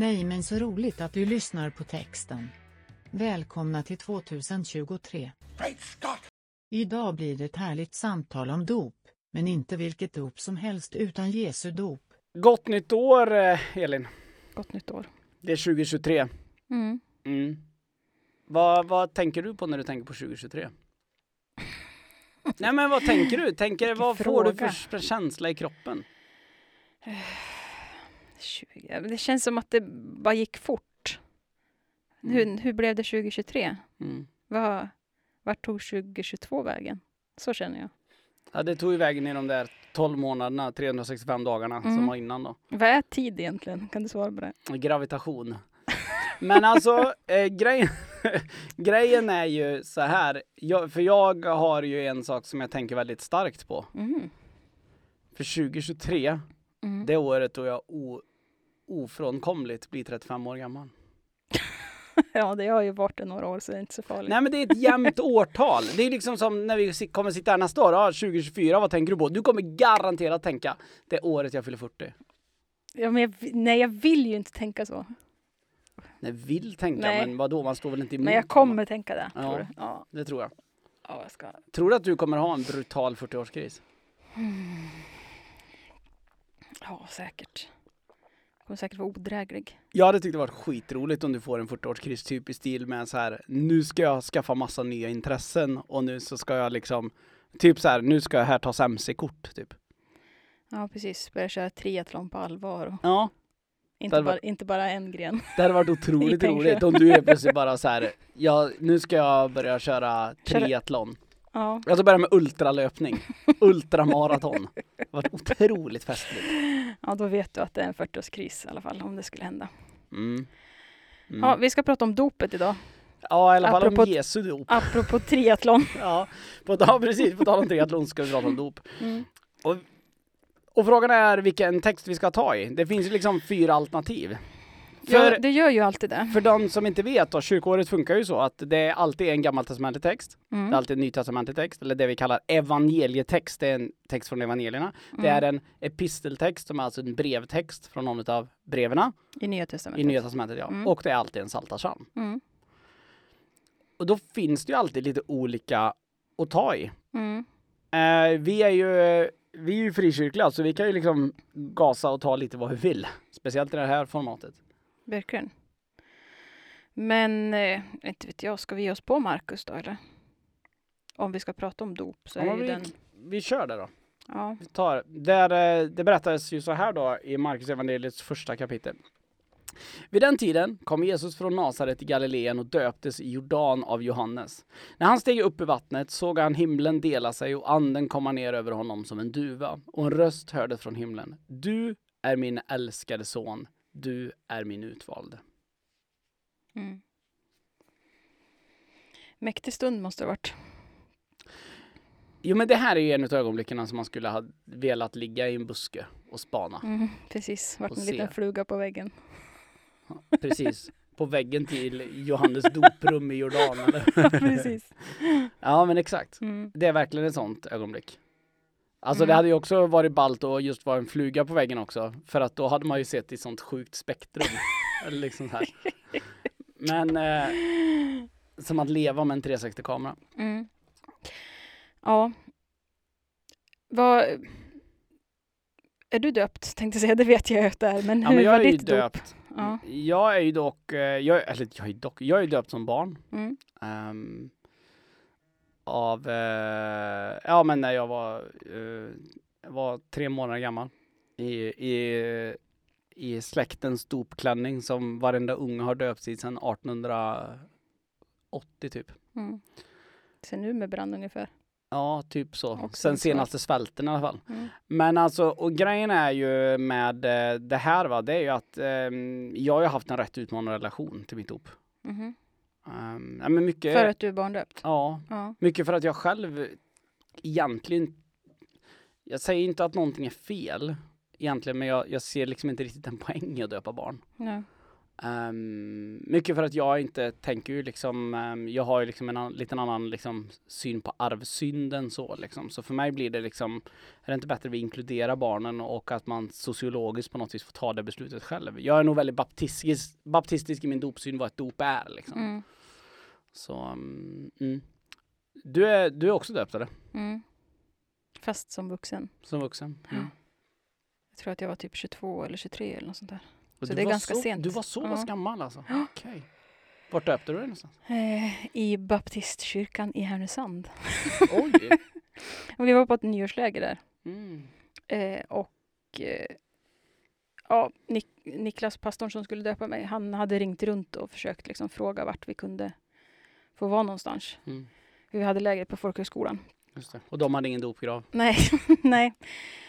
Nej men så roligt att du lyssnar på texten. Välkomna till 2023. Great Scott! Idag blir det ett härligt samtal om dop, men inte vilket dop som helst utan Jesu dop. Gott nytt år eh, Elin. Gott nytt år. Det är 2023. Mm. Mm. Vad, vad tänker du på när du tänker på 2023? Nej men vad tänker du? Tänker, Vilken vad får du för, känsla i kroppen? 20. ja, men Det känns som att det bara gick fort. Hur, hur blev det 2023? Mm. Vad, vart tog 2022 vägen? Så känner jag. Ja, det tog ju vägen i de där 12 månaderna, 365 dagarna som Mm. var innan då. Vad är tid egentligen? Kan du svara på det? Gravitation. Men alltså eh, grejen, grejen är ju så här, jag, för jag har ju en sak som jag tänker väldigt starkt på. Mm. För 2023, Mm. det året då jag o, ofrånkomligt blir 35 år gammal. Ja, det har ju varit det några år så det är inte så farligt. Nej men det är ett jämnt årtal. Det är liksom som när vi kommer sitta här nästa år, ja, 2024, vad tänker du på? Du kommer garanterat tänka, det är året jag fyller 40. Ja, men jag, nej, jag vill ju inte tänka så. Nej, vill tänka, Nej. men vadå, man står väl inte emot? Men jag kommer tänka det. Ja. Tror? Ja. Det tror jag. ja, jag ska. Tror du att du kommer ha en brutal 40-årskris? Ja, säkert. Kommer säkert vara odräglig. Jag hade tyckt det varit skitroligt om du får en 40-årskris typ i stil med så här, nu ska jag skaffa massa nya intressen och nu så ska jag liksom, typ så här, nu ska jag här ta MC-kort typ. Ja, precis. Börja köra triathlon på allvar. Och Ja, inte, hade bara, inte bara en gren. det hade varit otroligt roligt om du är plötsligt bara så här, ja, nu ska jag börja köra Köra- triathlon. Ja. Jag ska börja med ultralöpning, ultramaraton. Det varit otroligt festligt. ja, då vet du att det är en 40-årskris i alla fall, om det skulle hända. Mm. Mm. Ja, vi ska prata om dopet idag. ja, i alla fall apropå- om Jesu dop. Apropå triathlon. Ja, på, ja, precis. På tal om triathlon ska vi prata om dop. Mm. Och frågan är vilken text vi ska ta i. Det finns ju liksom fyra alternativ. För, Ja, det gör ju alltid det. för de som inte vet då, kyrkåret funkar ju så att det är alltid en gammaltestamentlig text. Det är Mm. alltid en nytestamentlig text, eller det vi kallar evangelietext. Det är en text från evangelierna. Det Mm. är en episteltext som är alltså en brevtext från någon av breven I Nya Testamentet. i Nya testamentet. Ja. Mm. Och det är alltid en psaltarpsalm. Mm. Och då finns det ju alltid lite olika att ta i. Mm. Eh, vi är ju vi är ju frikyrkliga så vi kan ju liksom gasa och ta lite vad vi vill. Speciellt i det här formatet. Verkligen. Men, eh, inte vet jag, ska vi ge oss på Markus då eller? Om vi ska prata om dop så Ja, är ju vi, den... vi kör det då. Ja. Vi tar, där, eh, det berättas ju så här då i Markus evangeliets första kapitel. Vid den tiden kom Jesus från Nasaret i Galileen och döptes i Jordan av Johannes. När han steg upp i vattnet såg han himlen dela sig och anden komma ner över honom som en duva och en röst hördes från himlen. Du är min älskade son, du är min utvalde. Mm. Mäktig stund måste det ha varit. Jo men det här är ju en av ögonblicken som man skulle ha velat ligga i en buske och spana. Mm, precis, Och en liten se. fluga på väggen. Precis. På väggen till Johannes doprum i Jordan. Eller? precis. Ja men exakt. Mm. Det är verkligen ett sånt ögonblick. Alltså Mm. det hade ju också varit ballt att just vara en fluga på väggen också. För att då hade man ju sett i sånt sjukt spektrum. Liksom här. Men eh, som att leva med en 360-kamera. Mm. Ja. Vad... Är du döpt? Tänkte säga, det vet jag att det är. Men Ja hur men jag var är ju ditt dop? döpt. Ja. Jag är ju dock, eh, jag, eller jag är dock, jag är dopt som barn. Mm. Ehm, av, eh, ja men när jag var, eh, var tre månader gammal. I, i, i släktens dopklänning som varenda unge har döpts i sedan 1880 typ. Mm. Ser nu med brand ungefär. Ja, typ så. Och Sen sen senaste svälten i alla fall. Mm. Men alltså, och grejen är ju med eh, det här va, det är ju att ehm, jag har haft en rätt utmanande relation till mitt dop. Mhm. Um, ja, men mycket, För att du är barndöpt? ja, Ja. mycket för att jag själv egentligen, jag säger inte att någonting är fel egentligen, men jag, jag ser liksom inte riktigt en poäng i att döpa barn. ja. Ehm, mycket för att jag inte tänker ju liksom, ehm, jag har ju liksom en an, liten annan liksom syn på arvsynden så liksom. Så för mig blir det liksom, är det inte bättre att vi inkluderar barnen och att man sociologiskt på något vis får ta det beslutet själv. Jag är nog väldigt baptistisk, baptistisk i min dopsyn vad ett dop är liksom. Mm. Så, um, mm. du, är, du är också döpt eller? Mm. Fast som vuxen. Som vuxen? Mm. Jag tror att jag var typ 22 eller 23 eller något sånt där. Och Så det är ganska så, sent. Du var så Ja. gammal alltså? Ja. Okej. Vart döpte du dig någonstans? Eh, I baptistkyrkan i Härnösand. Oj! Vi var på ett nyårsläger där. Mm. Eh, och eh, ja, Nik- Niklas, pastorn som skulle döpa mig, han hade ringt runt och försökt liksom fråga vart vi kunde få vara någonstans. Mm. Vi hade läger på folkhögskolan. Och de hade ingen dopgrav? Nej, nej.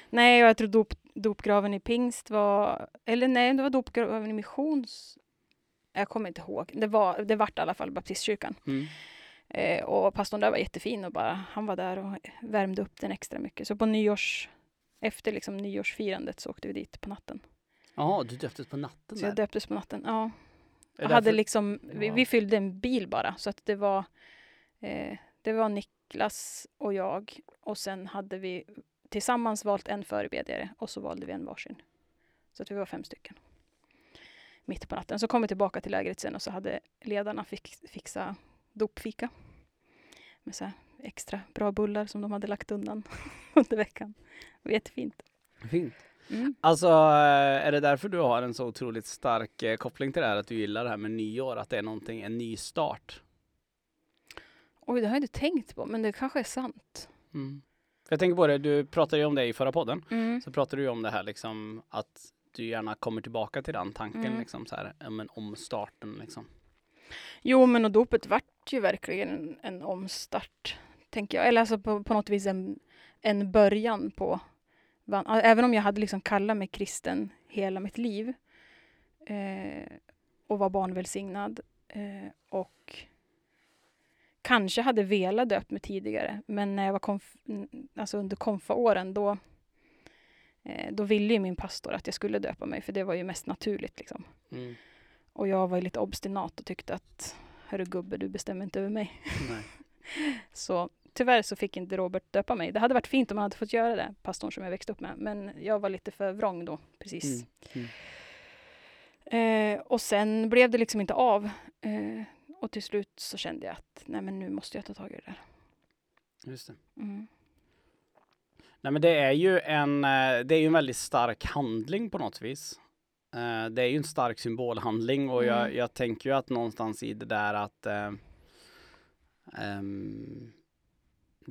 Nej, och jag tror dop, dopgraven i pingst var... Eller nej, det var dopgraven i missions... Jag kommer inte ihåg. Det, var, det vart i alla fall baptistkyrkan. Mm. Eh, och pastorn där var jättefin och bara, han var där och värmde upp den extra mycket. Så på nyårs... Efter liksom nyårsfirandet så åkte vi dit på natten. Jaha, du döptes på natten Så jag döptes på natten. Ja. Det hade därför- liksom, vi, vi fyllde en bil bara så att det var eh, det var Niklas och jag och sen hade vi tillsammans valt en förebedjare och så valde vi en varsin. Så att vi var fem stycken. Mitt på natten. Så kom vi tillbaka till lägret sen och så hade ledarna fix, fixa dopfika. Med så extra bra bullar som de hade lagt undan under veckan. Det var jättefint. Fint. Mm. Alltså, är det därför du har en så otroligt stark eh, koppling till det här? Att du gillar det här med nyår? Att det är någonting, en ny start? Oj, det har jag inte tänkt på, men det kanske är sant. Mm. Jag tänker på det, du pratade ju om det i förra podden. Mm. Så pratade du ju om det här liksom att du gärna kommer tillbaka till den tanken Mm. liksom så här, men om starten liksom. Jo, men och dopet vart ju verkligen en, en omstart, tänker jag. Eller alltså på, på något vis en, en början på... Även om jag hade liksom kallat mig kristen hela mitt liv eh, och var barnvälsignad eh, och kanske hade velat döpt mig tidigare, men när jag var konf, alltså under konfaåren då, eh, då ville min pastor att jag skulle döpa mig, för det var ju mest naturligt. Liksom. Mm. Och jag var lite obstinat och tyckte att Hörru gubbe, du bestämmer inte över mig. Så tyvärr så fick inte Robert döpa mig. Det hade varit fint om han hade fått göra det, pastorn som jag växte upp med. Men jag var lite för vrång då, precis. Mm. Eh, och sen blev det liksom inte av. Eh, och till slut så kände jag att nej men nu måste jag ta tag i det där. Just det. Mm. Nej men det är ju en, eh, det är ju en väldigt stark handling på något vis. Eh, Det är ju en stark symbolhandling och jag, Mm. jag tänker ju att någonstans i det där att eh, ehm,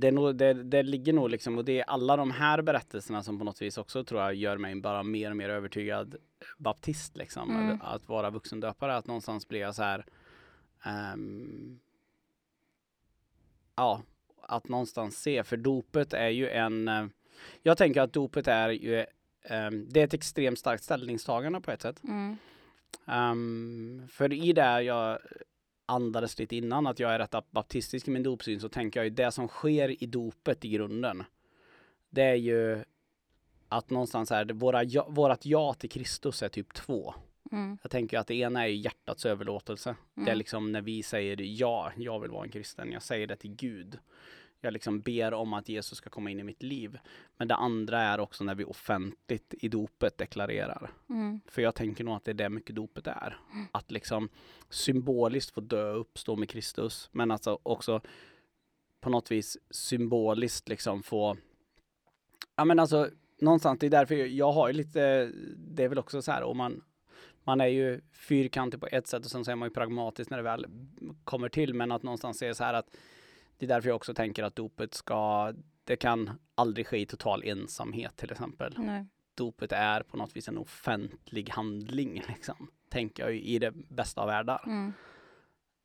det, nog, det, det ligger nog liksom, och det är alla de här berättelserna som på något vis också tror jag gör mig bara mer och mer övertygad baptist liksom. Mm. Att, att vara vuxendöpare, att någonstans blir jag så här ehm, Ja, att någonstans se, för dopet är ju en eh, Jag tänker att dopet är ju ehm, Det är ett extremt starkt ställningstagande på ett sätt. Mm. Ehm, för i det jag andades lite innan att jag är rätt baptistisk i min dopsyn så tänker jag ju det som sker i dopet i grunden. Det är ju att någonstans är det våra ja, vårat ja till Kristus är typ två. Mm. Jag tänker att det ena är hjärtats överlåtelse. Det är Mm. liksom när vi säger ja, jag vill vara en kristen. Jag säger det till Gud. Jag liksom ber om att Jesus ska komma in i mitt liv. Men det andra är också när vi offentligt i dopet deklarerar. Mm. För jag tänker nog att det är det mycket dopet är. Att liksom symboliskt få dö och uppstå med Kristus. Men alltså också på något vis symboliskt liksom få Ja men alltså någonstans, det är därför jag, jag har ju lite, det är väl också så här om man man är ju fyrkantig på ett sätt och sen så är man ju pragmatisk när det väl kommer till. Men att någonstans är så här att det är därför jag också tänker att dopet ska, det kan aldrig ske i total ensamhet till exempel Nej. dopet är på något vis en offentlig handling, liksom. tänker jag i det bästa av världar. Mm.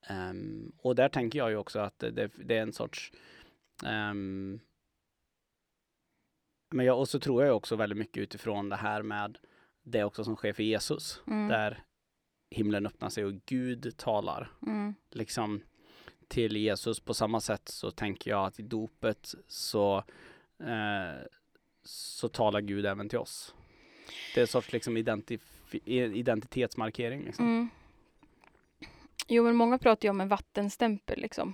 Ehm, och där tänker jag ju också att det, det, är en sorts ehm, men jag, och så tror jag också väldigt mycket utifrån det här med det också som sker för Jesus, Mm. där himlen öppnar sig och Gud talar Mm. liksom till Jesus. På samma sätt så tänker jag att i dopet så, eh, så talar Gud även till oss. Det är en sorts liksom identitetsmarkering. Liksom. Mm. Jo, men många pratar ju om en vattenstämpel liksom.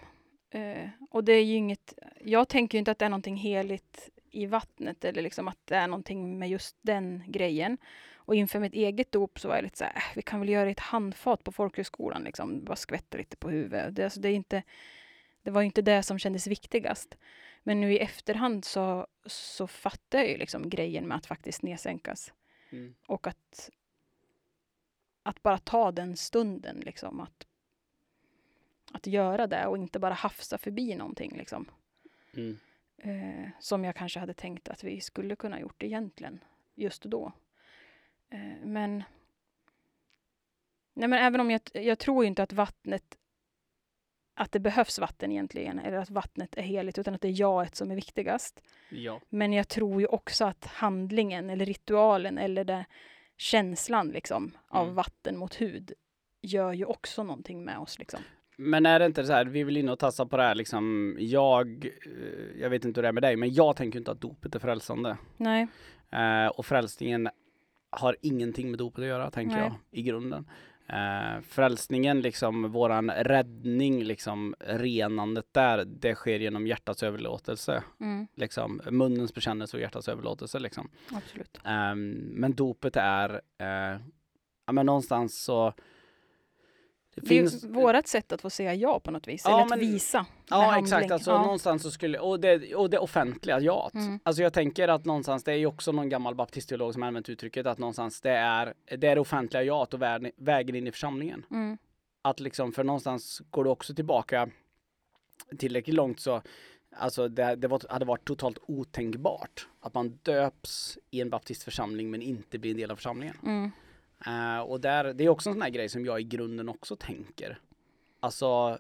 Eh, och det är ju inget, jag tänker ju inte att det är någonting heligt i vattnet eller liksom att det är någonting med just den grejen. Och inför mitt eget dop så var jag lite så här, äh, vi kan väl göra ett handfat på folkhögskolan liksom, bara skvätta lite på huvudet. Det, alltså, det, är inte, det var inte det som kändes viktigast. Men nu i efterhand så, så fattar jag ju liksom grejen med att faktiskt nedsänkas. Mm. Och att, att bara ta den stunden, liksom. Att, att göra det och inte bara hafsa förbi någonting. Liksom. Mm. Eh, som jag kanske hade tänkt att vi skulle kunna gjort egentligen, just då. Eh, men, nej men även om jag, jag tror inte att vattnet att det behövs vatten egentligen, eller att vattnet är heligt, utan att det är jaet som är viktigast. Ja. Men jag tror ju också att handlingen, eller ritualen, eller det, känslan liksom, av Mm. vatten mot hud gör ju också någonting med oss. Liksom. Men är det inte så här, vi vill in och tassa på det här liksom, jag, eh, jag vet inte hur det är med dig, men jag tänker inte att dopet är frälsande. Nej. Eh, och frälsningen har ingenting med dopet att göra, tänker Nej. jag, i grunden. Eh, frälsningen, liksom våran räddning, liksom renandet där, det sker genom hjärtats överlåtelse. Mm, Liksom munnens bekännelse och hjärtats överlåtelse liksom. absolut. Ehm, men dopet är, eh, ja men någonstans så det Det är finns, vårat sätt att få säga ja på något vis, Ja, eller att men- visa. med Ja exakt, alltså ja. någonstans så skulle, och det, och det offentliga ja. Mm. Alltså jag tänker att någonstans, det är ju också någon gammal baptistteolog som använt uttrycket att någonstans det är det, är det offentliga jaet och vägen, in i församlingen. Mm, Att liksom, för någonstans går det också tillbaka tillräckligt långt så Alltså det, det var, hade varit totalt otänkbart att man döps i en baptistförsamling men inte blir en del av församlingen. mm, Eh, och där, det är också en sån här grej som jag i grunden också tänker. Alltså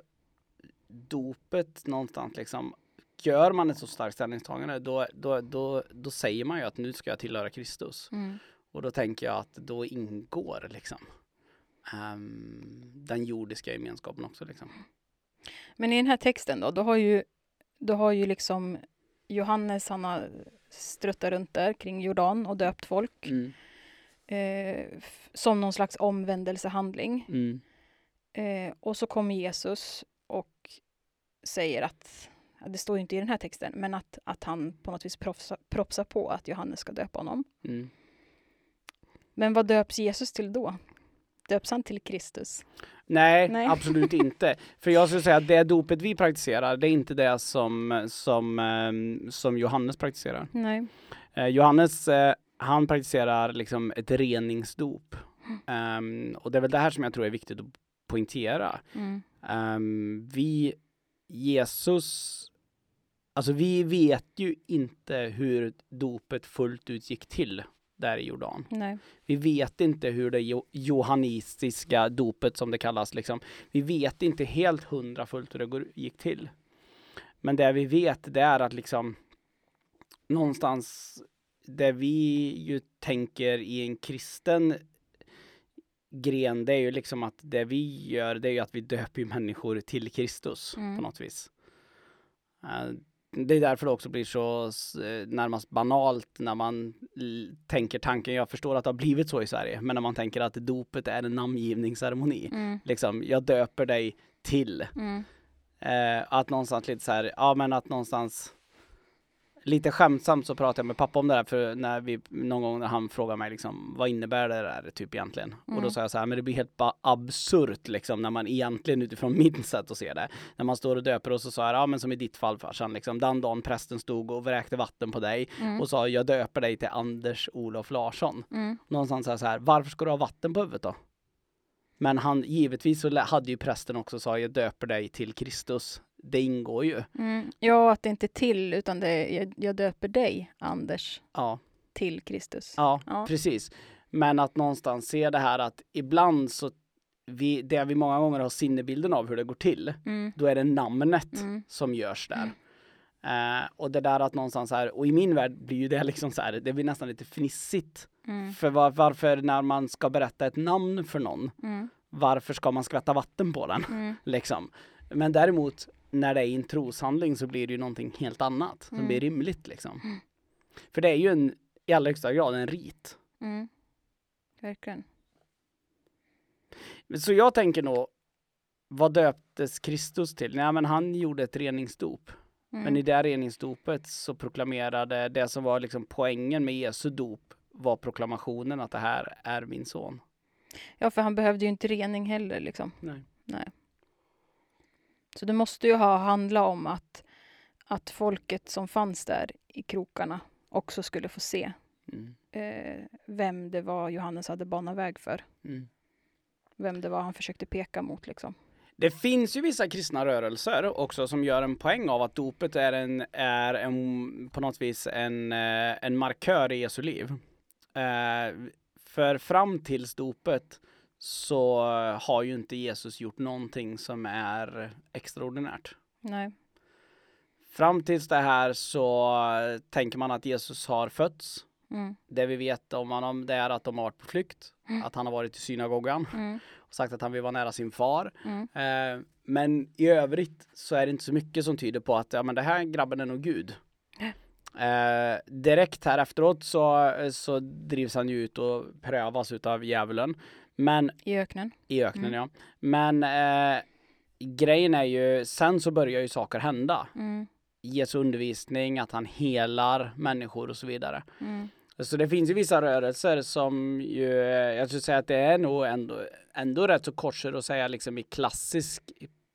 dopet någonstans liksom. Gör man ett så starkt ställningstagande då, då, då, då säger man ju att nu ska jag tillhöra Kristus. mm, Och då tänker jag att då ingår liksom ehm, den jordiska gemenskapen också liksom. Men i den här texten då, då har ju, då har ju liksom Johannes, han har struttat runt där kring Jordan och döpt folk Mm. Eh, som någon slags omvändelsehandling. Mm. Eh, och så kommer Jesus och säger att, det står ju inte i den här texten, men att, att han på något vis propsar, propsar på att Johannes ska döpa honom. Mm. Men vad döps Jesus till då? Döps han till Kristus? Nej, Nej. absolut inte. För jag skulle säga att det dopet vi praktiserar, det är inte det som, som, ehm, som Johannes praktiserar. Nej. Eh, Johannes, eh, han praktiserar liksom ett reningsdop. Ehm, och det är väl det här som jag tror är viktigt att poängtera. Mm. Ehm, vi, Jesus, alltså vi vet ju inte hur dopet fullt ut gick till där i Jordan. Nej. Vi vet inte hur det jo- johannitiska dopet som det kallas, liksom. vi vet inte helt hundra fullt hur det går, gick till. Men det vi vet det är att liksom någonstans det vi ju tänker i en kristen gren, det är ju liksom att det vi gör, det är ju att vi döper människor till Kristus Mm. på något vis. Eh, det är därför det också blir så eh, närmast banalt när man tänker tanken, jag förstår att det har blivit så i Sverige, men när man tänker att dopet är en namngivningsceremoni. Mm. Liksom, jag döper dig till. Mm. Eh, att någonstans lite så här, ja men att någonstans Lite skämtsamt så pratade jag med pappa om det där för när vi någon gång när han frågade mig liksom vad innebär det där typ egentligen? Och då Mm. sa jag så här, men det blir helt bara absurt liksom när man egentligen utifrån mitt sätt att se det. När man står och döper och så sa jag, ja men som i ditt fall farsan liksom, den dagen prästen stod och vräkte vatten på dig Mm. och sa jag döper dig till Anders Olof Larsson. Mm. Någonstans så här, så här, varför ska du ha vatten på huvudet då? Men han, givetvis så hade ju prästen också sagt, jag döper dig till Kristus. Det ingår ju. Mm. Ja, att det inte är till, utan det är, jag, jag döper dig, Anders, Ja, till Kristus. ja, Ja. precis. Men att någonstans se det här att ibland så, vi, det vi många gånger har sinnebilden av hur det går till, Mm. då är det namnet Mm. som görs där. Eh, och det där att någonstans här, och i min värld blir ju det liksom så här, det blir nästan lite fnissigt. Mm. För var, varför när man ska berätta ett namn för någon, Mm. varför ska man skvätta vatten på den? Mm. Liksom. Men däremot när det är en troshandling så blir det ju någonting helt annat som Mm. blir rimligt liksom. För det är ju en, i allra högsta grad en rit. Mm. Verkligen. Så jag tänker nog vad döptes Kristus till? Nej, men han gjorde ett reningsdop. Mm. Men i det reningsdopet så proklamerade det som var liksom poängen med Jesu dop var proklamationen att det här är min son. Ja, för han behövde ju inte rening heller liksom. Nej. Så det måste ju ha handlat om att, att folket som fanns där i krokarna också skulle få se Mm. eh, vem det var Johannes hade banat väg för. Mm. Vem det var han försökte peka mot liksom. Det finns ju vissa kristna rörelser också som gör en poäng av att dopet är en, är en på något vis en, eh, en markör i Jesu liv. Eh, för fram tills dopet så har ju inte Jesus gjort någonting som är extraordinärt. Nej. Fram tills det här så tänker man att Jesus har fötts. Mm. Det vi vet om honom det är att de har varit på flykt, Mm. att han har varit i synagogan Mm. och sagt att han vill vara nära sin far. Mm. Eh, men i övrigt så är det inte så mycket som tyder på att ja, men det här grabben är nog Gud. Eh, direkt här efteråt så, så drivs han ju ut och prövas utav djävulen. Men I öknen. i öknen Mm. ja. Men eh, grejen är ju, sen så börjar ju saker hända. Mm. Jesu undervisning, att han helar människor och så vidare. Mm. Så det finns ju vissa rörelser som ju, jag skulle säga att det är nog ändå, ändå rätt så korser att säga liksom i klassisk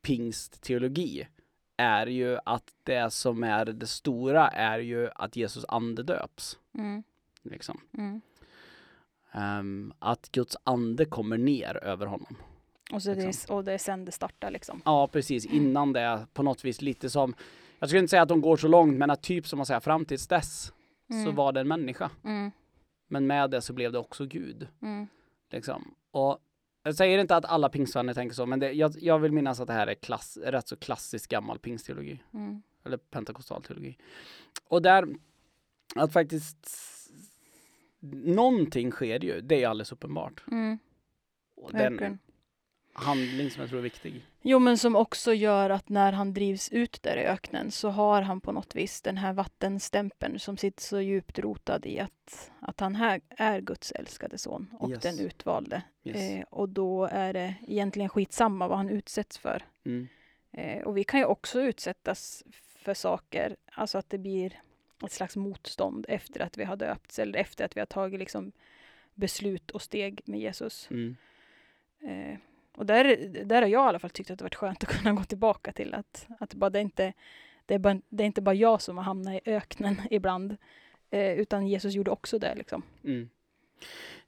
pingstteologi är ju att det som är det stora är ju att Jesus ande döps. Mm. Liksom. Mm. Ehm, att Guds ande kommer ner över honom. Och, så det Liksom. är, och det är sen det startar liksom. Ja, precis. Innan det på något vis lite som, jag skulle inte säga att de går så långt, men att typ som man säger fram tills dess så Mm. var det en människa. Mm. Men med det så blev det också Gud. Mm. Liksom. Och jag säger inte att alla pingstvänner tänker så, men det, jag, jag vill minnas att det här är klass, rätt så klassisk gammal pingstteologi. Mm. Eller pentakostal teologi. Och där, att faktiskt någonting sker ju, det är alldeles uppenbart. Mm. Och den Verkligen. handling som jag tror är viktig. Jo, men som också gör att när han drivs ut där i öknen så har han på något vis den här vattenstämpeln som sitter så djupt rotad i att, att han här är Guds älskade son och Yes. den utvalde. Yes. Eh, och då är det egentligen skitsamma vad han utsätts för. Mm. Eh, och vi kan ju också utsättas för saker, alltså att det blir ett slags motstånd efter att vi har döpts eller efter att vi har tagit liksom beslut och steg med Jesus. Mm. Eh, och där, där har jag i alla fall tyckt att det varit skönt att kunna gå tillbaka till att, att bara det, inte, det, är bara, det är inte bara jag som har hamnat i öknen ibland, eh, utan Jesus gjorde också det. Liksom. Mm.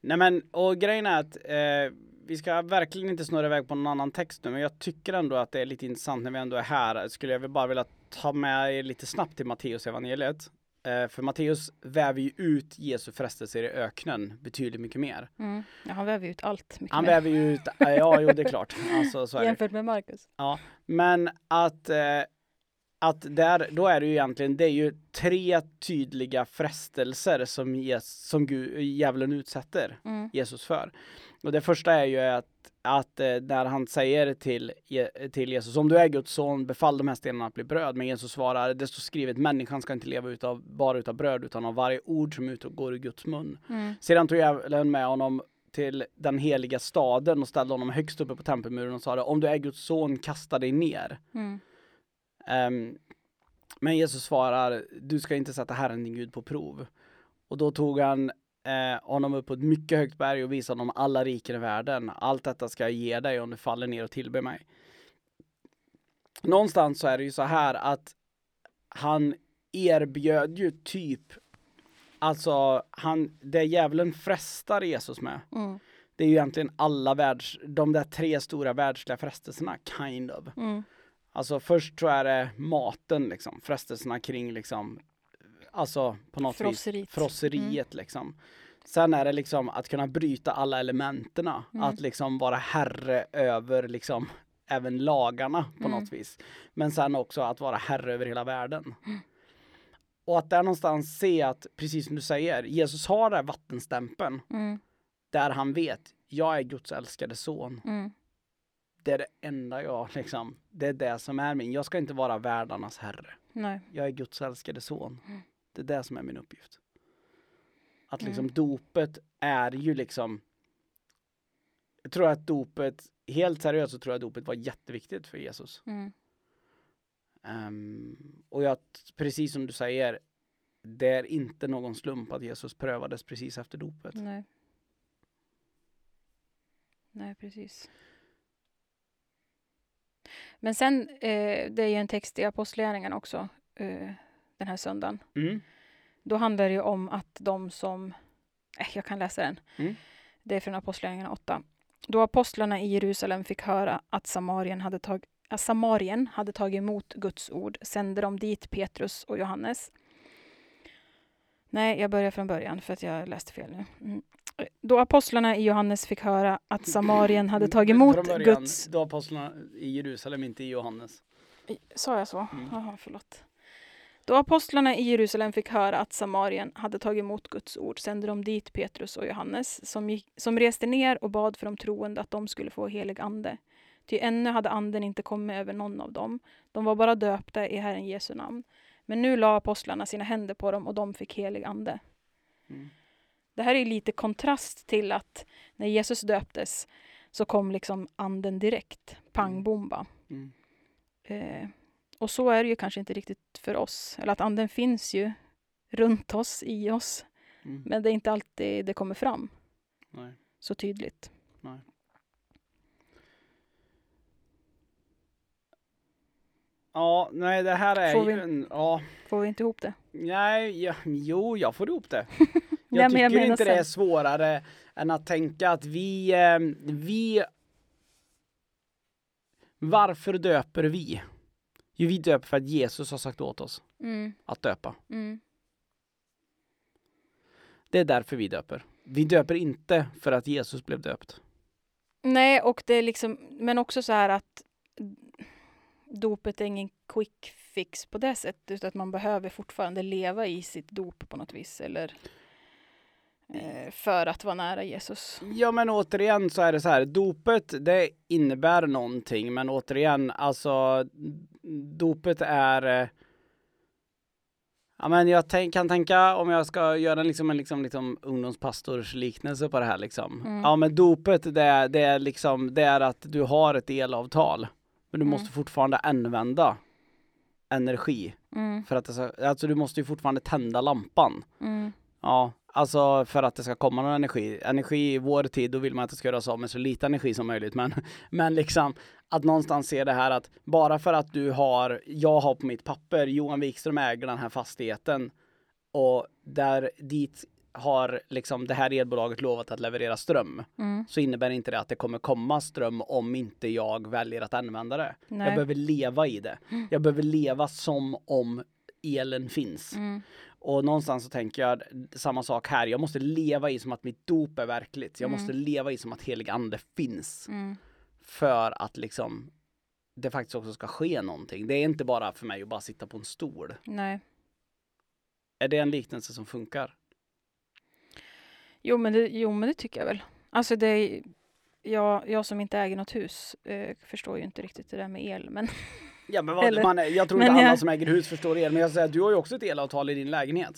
Nej men, och grejen är att eh, vi ska verkligen inte snurra iväg på någon annan text nu, men jag tycker ändå att det är lite intressant när vi ändå är här. Skulle jag bara vilja ta med er lite snabbt till Matteus evangeliet. Eh, för Matteus väver ju ut Jesu frestelser i öknen betydligt mycket mer. Mm. Ja, han väver ut allt mycket Han mer. väver ju ut, eh, ja jo det är klart. Alltså, så är. Jämfört med Markus. Men att, eh, att där, då är det ju egentligen, det är ju tre tydliga frestelser som, ges, som Gud, djävulen utsätter Mm. Jesus för. Och det första är ju att, att eh, när han säger till, till Jesus, om du är Guds son, befall de här stenarna att bli bröd. Men Jesus svarar, det står skrivet, människan ska inte leva utav, bara utav bröd, utan av varje ord som utgår ur Guds mun. Mm. Sedan tog djävulen med honom till den heliga staden och ställde honom högst uppe på tempelmuren och sa om du är Guds son, kasta dig ner. Mm. Ehm, men Jesus svarar, du ska inte sätta Herren din Gud på prov. Och då tog han eh, honom upp på ett mycket högt berg och visade honom alla riken i världen. Allt detta ska jag ge dig om du faller ner och tillber mig. Någonstans så är det ju så här att han erbjöd ju typ, alltså han, det djävulen frestar Jesus med, Mm. det är ju egentligen alla världs, de där tre stora världsliga frestelserna, kind of. Mm. Alltså först så är det maten liksom, frestelserna kring liksom, alltså på något vis Frosseriet. frosseriet liksom. Sen är det liksom att kunna bryta alla elementerna, Mm. att liksom vara herre över liksom även lagarna på Mm. något vis. Men sen också att vara herre över hela världen. Mm. Och att där någonstans se att, precis som du säger, Jesus har den här vattenstämpeln Mm. där han vet, jag är Guds älskade son. Mm. Det är det enda jag liksom, det är det som är min. Jag ska inte vara världarnas herre. Nej. Jag är Guds älskade son. Det är det som är min uppgift. Att liksom Mm. dopet är ju liksom Jag tror att dopet, helt seriöst så tror jag dopet var jätteviktigt för Jesus. Mm. Ehm, och jag, precis som du säger, det är inte någon slump att Jesus prövades precis efter dopet. Nej. Nej, precis. Men sen, eh, det är ju en text i Apostlagärningarna också, eh, den här söndagen. Mm. Då handlar det ju om att de som... Eh, jag kan läsa den. Mm. Det är från Apostlagärningarna 8. Då apostlarna i Jerusalem fick höra att Samarien hade, tag, att Samarien hade tagit emot Guds ord sände de dit Petrus och Johannes. Nej, jag börjar från början för att jag läste fel nu. Mm. Då apostlarna i Johannes fick höra att Samarien hade tagit emot Från början, Guds... Då apostlarna i Jerusalem, inte i Johannes. Sa jag så? Mm. Jaha, förlåt. Då apostlarna i Jerusalem fick höra att Samarien hade tagit emot Guds ord sände de dit Petrus och Johannes som, gick, som reste ner och bad för de troende att de skulle få helig ande. Ty ännu hade anden inte kommit över någon av dem. De var bara döpta i Herren Jesu namn. Men nu la apostlarna sina händer på dem och de fick helig ande. Mm. Det här är lite kontrast till att när Jesus döptes så kom liksom anden direkt. Pang bom bara. Mm. Eh, och så är det ju kanske inte riktigt för oss. Eller att anden finns ju runt oss, i oss. Mm. Men det är inte alltid det kommer fram Nej. så tydligt. Nej. Ja, nej det här är Får vi- ju en, ja, Får vi inte ihop det? nej, ja, jo, jag får ihop det. Nej, Jag jag tycker menar inte det är sen. svårare än att tänka att vi, eh, vi... Varför döper vi? Jo, vi döper för att Jesus har sagt åt oss Mm, att döpa. mm, Det är därför vi döper. Vi döper inte för att Jesus blev döpt. Nej, och det är liksom, men också så här att dopet är ingen quick fix på det sättet, utan att man behöver fortfarande leva i sitt dop på något vis, eller för att vara nära Jesus. Ja, men återigen så är det så här. Dopet, det innebär någonting, men återigen, alltså dopet är eh, Ja, men jag tänk, kan tänka om jag ska göra en, liksom, en liksom, liksom ungdomspastorsliknelse på det här liksom. Mm. Ja men dopet det är, det, är liksom, det är att du har ett elavtal. Men du Mm. måste fortfarande använda energi. Mm, För att ska, alltså du måste ju fortfarande tända lampan. mm, Ja, alltså för att det ska komma någon energi. Energi i vår tid, då vill man att det ska göras av med så lite energi som möjligt. Men, men liksom att någonstans se det här att bara för att du har, jag har på mitt papper, Johan Wikström äger den här fastigheten och där dit har liksom det här elbolaget lovat att leverera ström mm. så innebär inte det att det kommer komma ström om inte jag väljer att använda det. Jag Nej. behöver leva i det. Jag behöver leva som om elen finns. Mm, Och någonstans så tänker jag samma sak här. Jag måste leva i som att mitt dop är verkligt. Jag Mm. måste leva i som att helig ande finns. mm, För att liksom det faktiskt också ska ske någonting. Det är inte bara för mig att bara sitta på en stol. nej. Är det en liknelse som funkar? Jo men, det, jo, men det tycker jag väl. Alltså det är, jag, jag som inte äger något hus eh, förstår ju inte riktigt det där med el. Men Ja men vad, Eller- man, jag tror inte alla jag- som äger hus förstår er. Men jag säger att du har ju också ett elavtal i din lägenhet.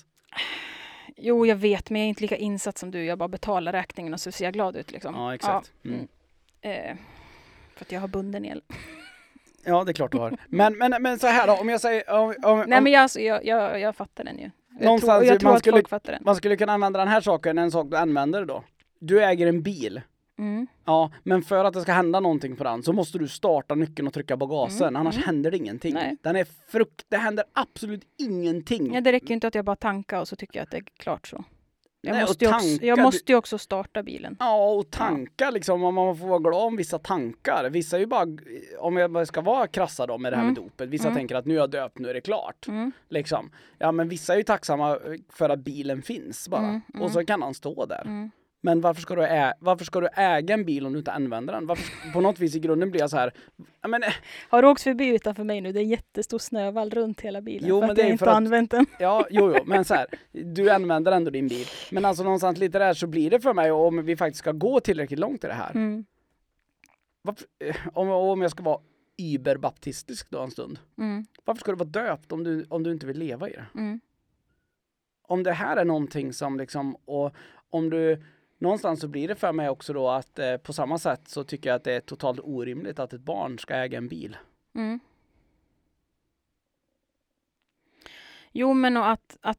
jo, jag vet, men jag är inte lika insatt som du. Jag bara betalar räkningen och så ser jag glad ut. Liksom. Ja exakt. Ja, Mm. eh, för att jag har bunden el. Ja det är klart du har. Men, men, men så här då, om jag säger... Om, om, Nej men jag, alltså, jag, jag, jag fattar den ju. Jag Någonstans tror, jag man tror att skulle- folk fattar den. man skulle kunna använda den här saken, en sak du använder då. Du äger en bil. Mm. Ja, men för att det ska hända någonting på den så måste du starta nyckeln och trycka på gasen, Mm, annars mm. händer det ingenting. Nej. Den är frukt, det händer absolut ingenting. Ja, det räcker ju inte att jag bara tankar och så tycker jag att det är klart så. Jag, Nej, måste, ju också, tanka, jag du- måste ju också starta bilen. Ja, och tankar liksom, om man får vara glad om vissa tankar. Vissa är ju bara, om jag ska vara krassa då med det här Mm. med dopet, vissa Mm. tänker att nu är jag döpt, nu är det klart. Mm. Liksom. Ja, men vissa är ju tacksamma för att bilen finns bara. Mm, mm. Och så kan han stå där. Men varför ska, du ä- varför ska du äga en bil om du inte använder den? Varför, på något vis i grunden blir jag så här, men, eh, Har du åkt förbi utanför mig nu? Det är en jättestor snövall runt hela bilen. Jo, för men att det jag är inte för har använt den. Ja, jo, jo, men så här, du använder ändå din bil. Men alltså någonstans lite där så blir det för mig om vi faktiskt ska gå tillräckligt långt i det här. Mm. Varför, eh, om, om jag ska vara überbaptistisk då en stund. Mm. Varför ska du vara döpt om du, om du inte vill leva i det? Mm. Om det här är någonting som liksom, och om du, någonstans så blir det för mig också då att eh, på samma sätt så tycker jag att det är totalt orimligt att ett barn ska äga en bil. Mm. Jo, men och att, att,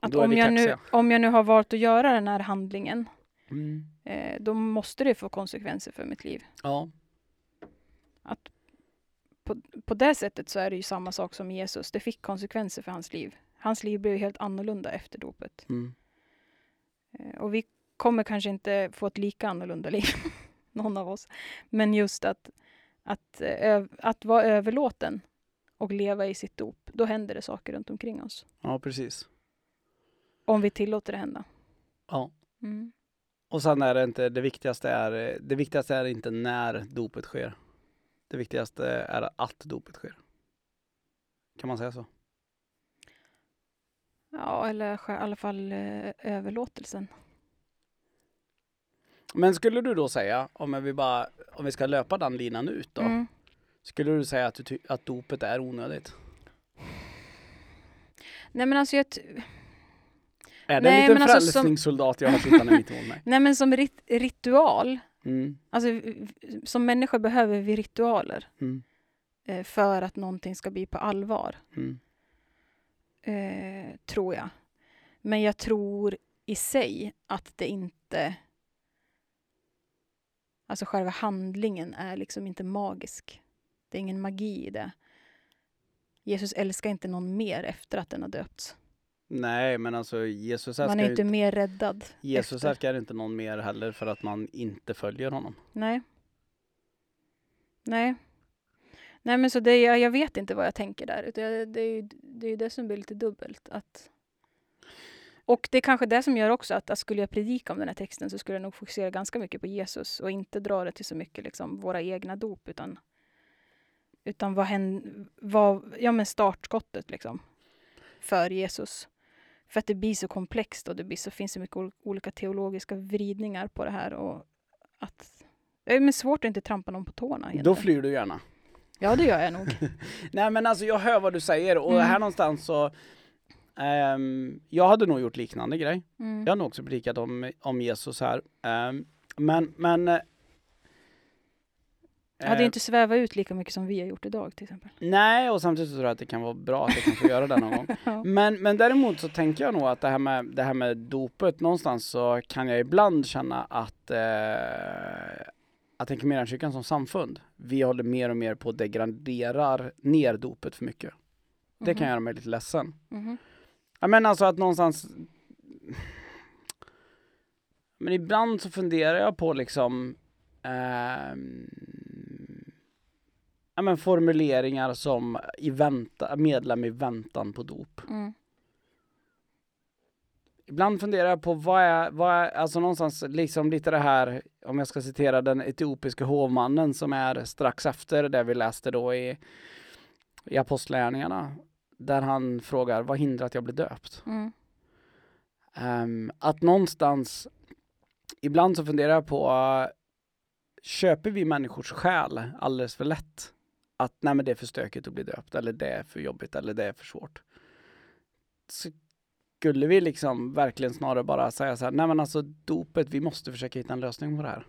att Då är om, jag nu, om jag nu har valt att göra den här handlingen, Mm. eh, då måste det få konsekvenser för mitt liv. Ja. På, på det sättet så är det ju samma sak som Jesus. Det fick konsekvenser för hans liv. Hans liv blev helt annorlunda efter dopet. Mm. Eh, och vi kommer kanske inte få ett lika annorlunda liv, någon av oss. Men just att, att, eh, att vara överlåten och leva i sitt dop, då händer det saker runt omkring oss. ja, precis. Om vi tillåter det hända. Ja. Mm. Och sen är det inte, det viktigaste är, det viktigaste är inte när dopet sker. Det viktigaste är att dopet sker. Kan man säga så? Ja, eller i alla fall eh, överlåtelsen. Men skulle du då säga, om vi bara, om vi ska löpa den linan ut då. Mm. Skulle du säga att, du att dopet är onödigt? Nej men alltså jag, Är det Nej, en liten alltså som- frälsningssoldat jag har sittande mitt emot mig? nej men som rit, ritual, Mm, alltså som människor behöver vi ritualer mm, eh, för att någonting ska bli på allvar. mm. Eh, tror jag. Men jag tror i sig att det inte... Alltså själva handlingen är liksom inte magisk. Det är ingen magi i det. Jesus älskar inte någon mer efter att den har döpts. Nej, men alltså Jesus Man älskar, är ju inte inte, mer räddad. Jesus efter. älskar inte någon mer heller för att man inte följer honom. Nej. Nej. Nej men så det, jag, jag vet inte vad jag tänker där. Det är ju det, är ju det som blir lite dubbelt. Att, och det är kanske det som gör också att, att skulle jag predika om den här texten så skulle jag nog fokusera ganska mycket på Jesus och inte dra det till så mycket liksom våra egna dop utan utan vad hän, vad, ja men startskottet liksom för Jesus. För att det blir så komplext och det blir så, finns så mycket ol- olika teologiska vridningar på det här och att det är svårt att inte trampa någon på tårna. Då egentligen. flyr du gärna. Ja, det gör jag nog. Nej men alltså jag hör vad du säger och Mm. här någonstans så ehm, Jag hade nog gjort liknande grej. Mm. Jag har nog också predikat om, om Jesus här. Ehm, men men eh, Jag hade eh, inte svävat ut lika mycket som vi har gjort idag till exempel. Nej, och samtidigt så tror jag att det kan vara bra att jag kan få göra det någon gång. Men, men däremot så tänker jag nog att det här med, det här med dopet, någonstans så kan jag ibland känna att eh, att Equmeniakyrkan som samfund, vi håller mer och mer på att degraderar ner dopet för mycket. Det kan Mhm. göra mig lite ledsen. Mhm. Ja men alltså att någonstans Men ibland så funderar jag på liksom ehm, Ja men formuleringar som i vänta, medlem i väntan på dop. Mm. Ibland funderar jag på vad är, vad är, alltså någonstans liksom lite det här, om jag ska citera den etiopiska hovmannen som är strax efter det vi läste då i, i Apostlagärningarna. Där han frågar, vad hindrar att jag blir döpt? Mm. Ehm, att någonstans, ibland så funderar jag på, uh, köper vi människors själ alldeles för lätt? Att nej men det är för stökigt att bli döpt, eller det är för jobbigt, eller det är för svårt. Så skulle vi liksom verkligen snarare bara säga så här, nej men alltså dopet, vi måste försöka hitta en lösning på det här.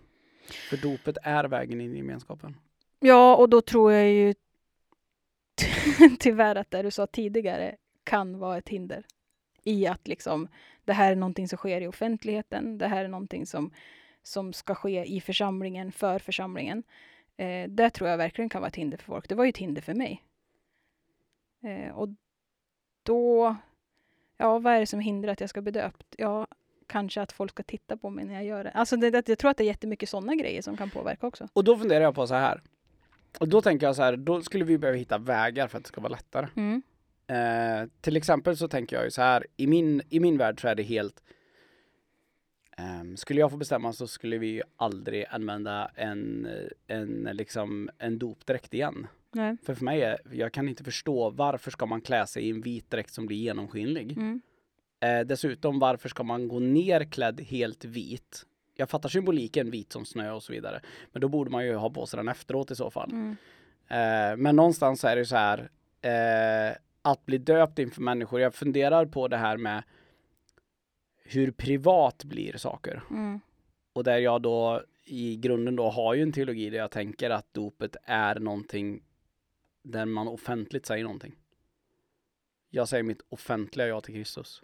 För dopet är vägen in i gemenskapen. Ja, och då tror jag ju tyvärr att det du sa tidigare kan vara ett hinder. I att liksom, det här är någonting som sker i offentligheten. Det här är någonting som, som ska ske i församlingen, för församlingen. Eh, det tror jag verkligen kan vara ett hinder för folk. Det var ju ett hinder för mig. Eh, och då, ja vad är det som hindrar att jag ska bli döpt? Ja, kanske att folk ska titta på mig när jag gör det. Alltså det, det, jag tror att det är jättemycket sådana grejer som kan påverka också. Och då funderar jag på så här. Och då tänker jag så här, då skulle vi behöva hitta vägar för att det ska vara lättare. Mm. Eh, till exempel så tänker jag ju så här, i min, i min värld så är det helt ehm, skulle jag få bestämma så skulle vi aldrig använda en, en, liksom, en dopdräkt igen. Nej. För för mig är, jag kan inte förstå varför ska man klä sig i en vit dräkt som blir genomskinlig. Mm. Eh, dessutom varför ska man gå nerklädd helt vit? Jag fattar symboliken vit som snö och så vidare. Men då borde man ju ha på sig den efteråt i så fall. Mm. Eh, men någonstans är det så här eh, att bli döpt inför människor. Jag funderar på det här med hur privat blir saker. Mm. Och där jag då i grunden då har ju en teologi där jag tänker att dopet är någonting där man offentligt säger någonting. Jag säger mitt offentliga ja till Kristus.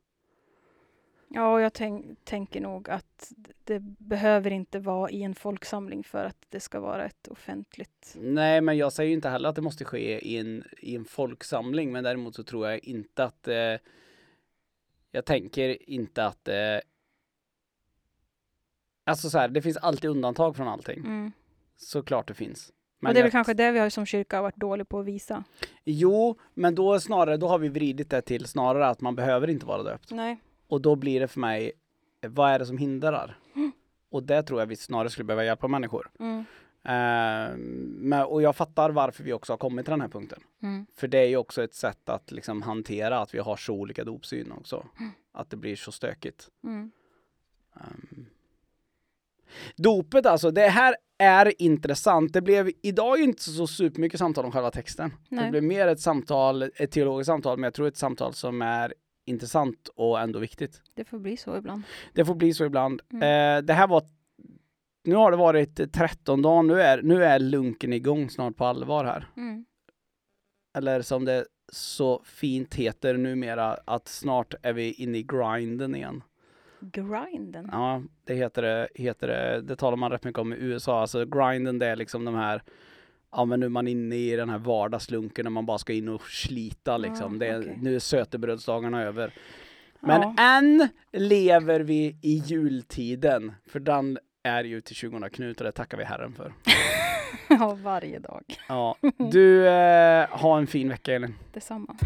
Ja, och jag tänk, tänker nog att det behöver inte vara i en folksamling för att det ska vara ett offentligt. Nej, men jag säger inte heller att det måste ske i en, i en folksamling, men däremot så tror jag inte att eh, jag tänker inte att eh, Alltså så här, det finns alltid undantag från allting. Mm. Såklart det finns. Och det är väl jag- kanske det vi har som kyrka varit dålig på att visa. Jo, men då snarare, då har vi vridit det till snarare att man behöver inte vara döpt. Nej. Och då blir det för mig, vad är det som hindrar? Mm. Och det tror jag vi snarare skulle behöva hjälpa människor. Mm. Eh, men, och jag fattar varför vi också har kommit till den här punkten. Mm. För det är ju också ett sätt att liksom hantera att vi har så olika dopsyn också. Mm. Att det blir så stökigt. Mm. Dopet alltså, det här är intressant. Det blev idag inte så supermycket samtal om själva texten. Det Nej. blev mer ett samtal, ett teologiskt samtal, men jag tror ett samtal som är intressant och ändå viktigt. Det får bli så ibland. Det får bli så ibland. Mm. Eh, det här var nu har det varit 13 dagar, nu är, nu är lunken igång snart på allvar här. Mm. Eller som det så fint heter numera, att snart är vi inne i grinden igen. Grinden. Ja, det heter det, heter det, det talar man rätt mycket om i USA. Alltså grinden det är liksom de här, ja men nu är man inne i den här vardagslunken när man bara ska in och slita liksom. Ah, det är. Nu är sötebrödsdagarna över. Men Ja. än lever vi i jultiden, för den är ju till 20 Knut och det tackar vi Herren för. ja, varje dag. Ja, du, eh, ha en fin vecka Elin. Detsamma.